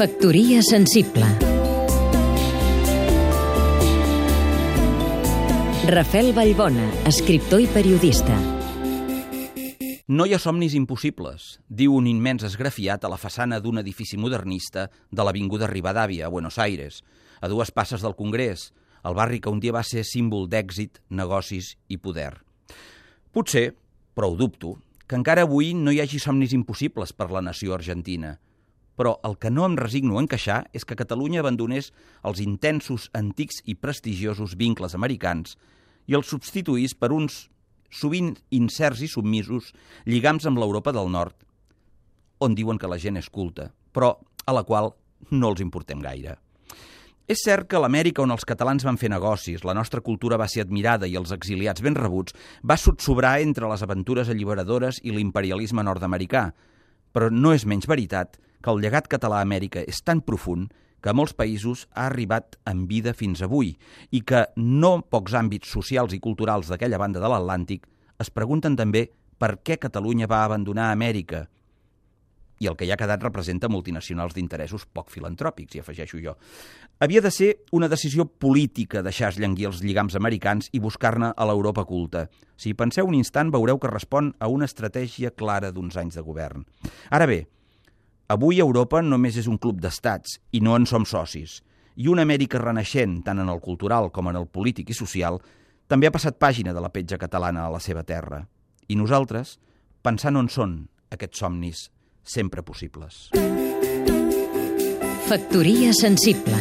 Factoria sensible Rafel Vallbona, escriptor i periodista No hi ha somnis impossibles, diu un immens esgrafiat a la façana d'un edifici modernista de l'Avinguda Rivadavia, a Buenos Aires, a dues passes del Congrés, el barri que un dia va ser símbol d'èxit, negocis i poder. Potser, però ho dubto, que encara avui no hi hagi somnis impossibles per la nació argentina. Però el que no em resigno a encaixar és que Catalunya abandonés els intensos, antics i prestigiosos vincles americans i els substituís per uns sovint incerts i submisos lligams amb l'Europa del Nord, on diuen que la gent és culta, però a la qual no els importem gaire. És cert que l'Amèrica on els catalans van fer negocis, la nostra cultura va ser admirada i els exiliats ben rebuts, va sotsobrar entre les aventures alliberadores i l'imperialisme nord-americà. Però no és menys veritat que el llegat català a Amèrica és tan profund que a molts països ha arribat en vida fins avui i que no pocs àmbits socials i culturals d'aquella banda de l'Atlàntic es pregunten també per què Catalunya va abandonar Amèrica – i el que hi ha quedat representa multinacionals d'interessos poc filantròpics, i afegeixo jo. Havia de ser una decisió política deixar llenguir els lligams americans i buscar-ne a l'Europa culta. Si hi penseu un instant, veureu que respon a una estratègia clara d'uns anys de govern. Ara bé, avui Europa només és un club d'estats i no en som socis. I una Amèrica renaixent, tant en el cultural com en el polític i social, també ha passat pàgina de la petja catalana a la seva terra. I nosaltres, pensant on són aquests somnis sempre possibles. Factoria sensible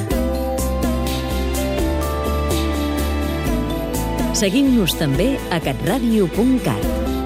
Seguim-nos també a catradio.cat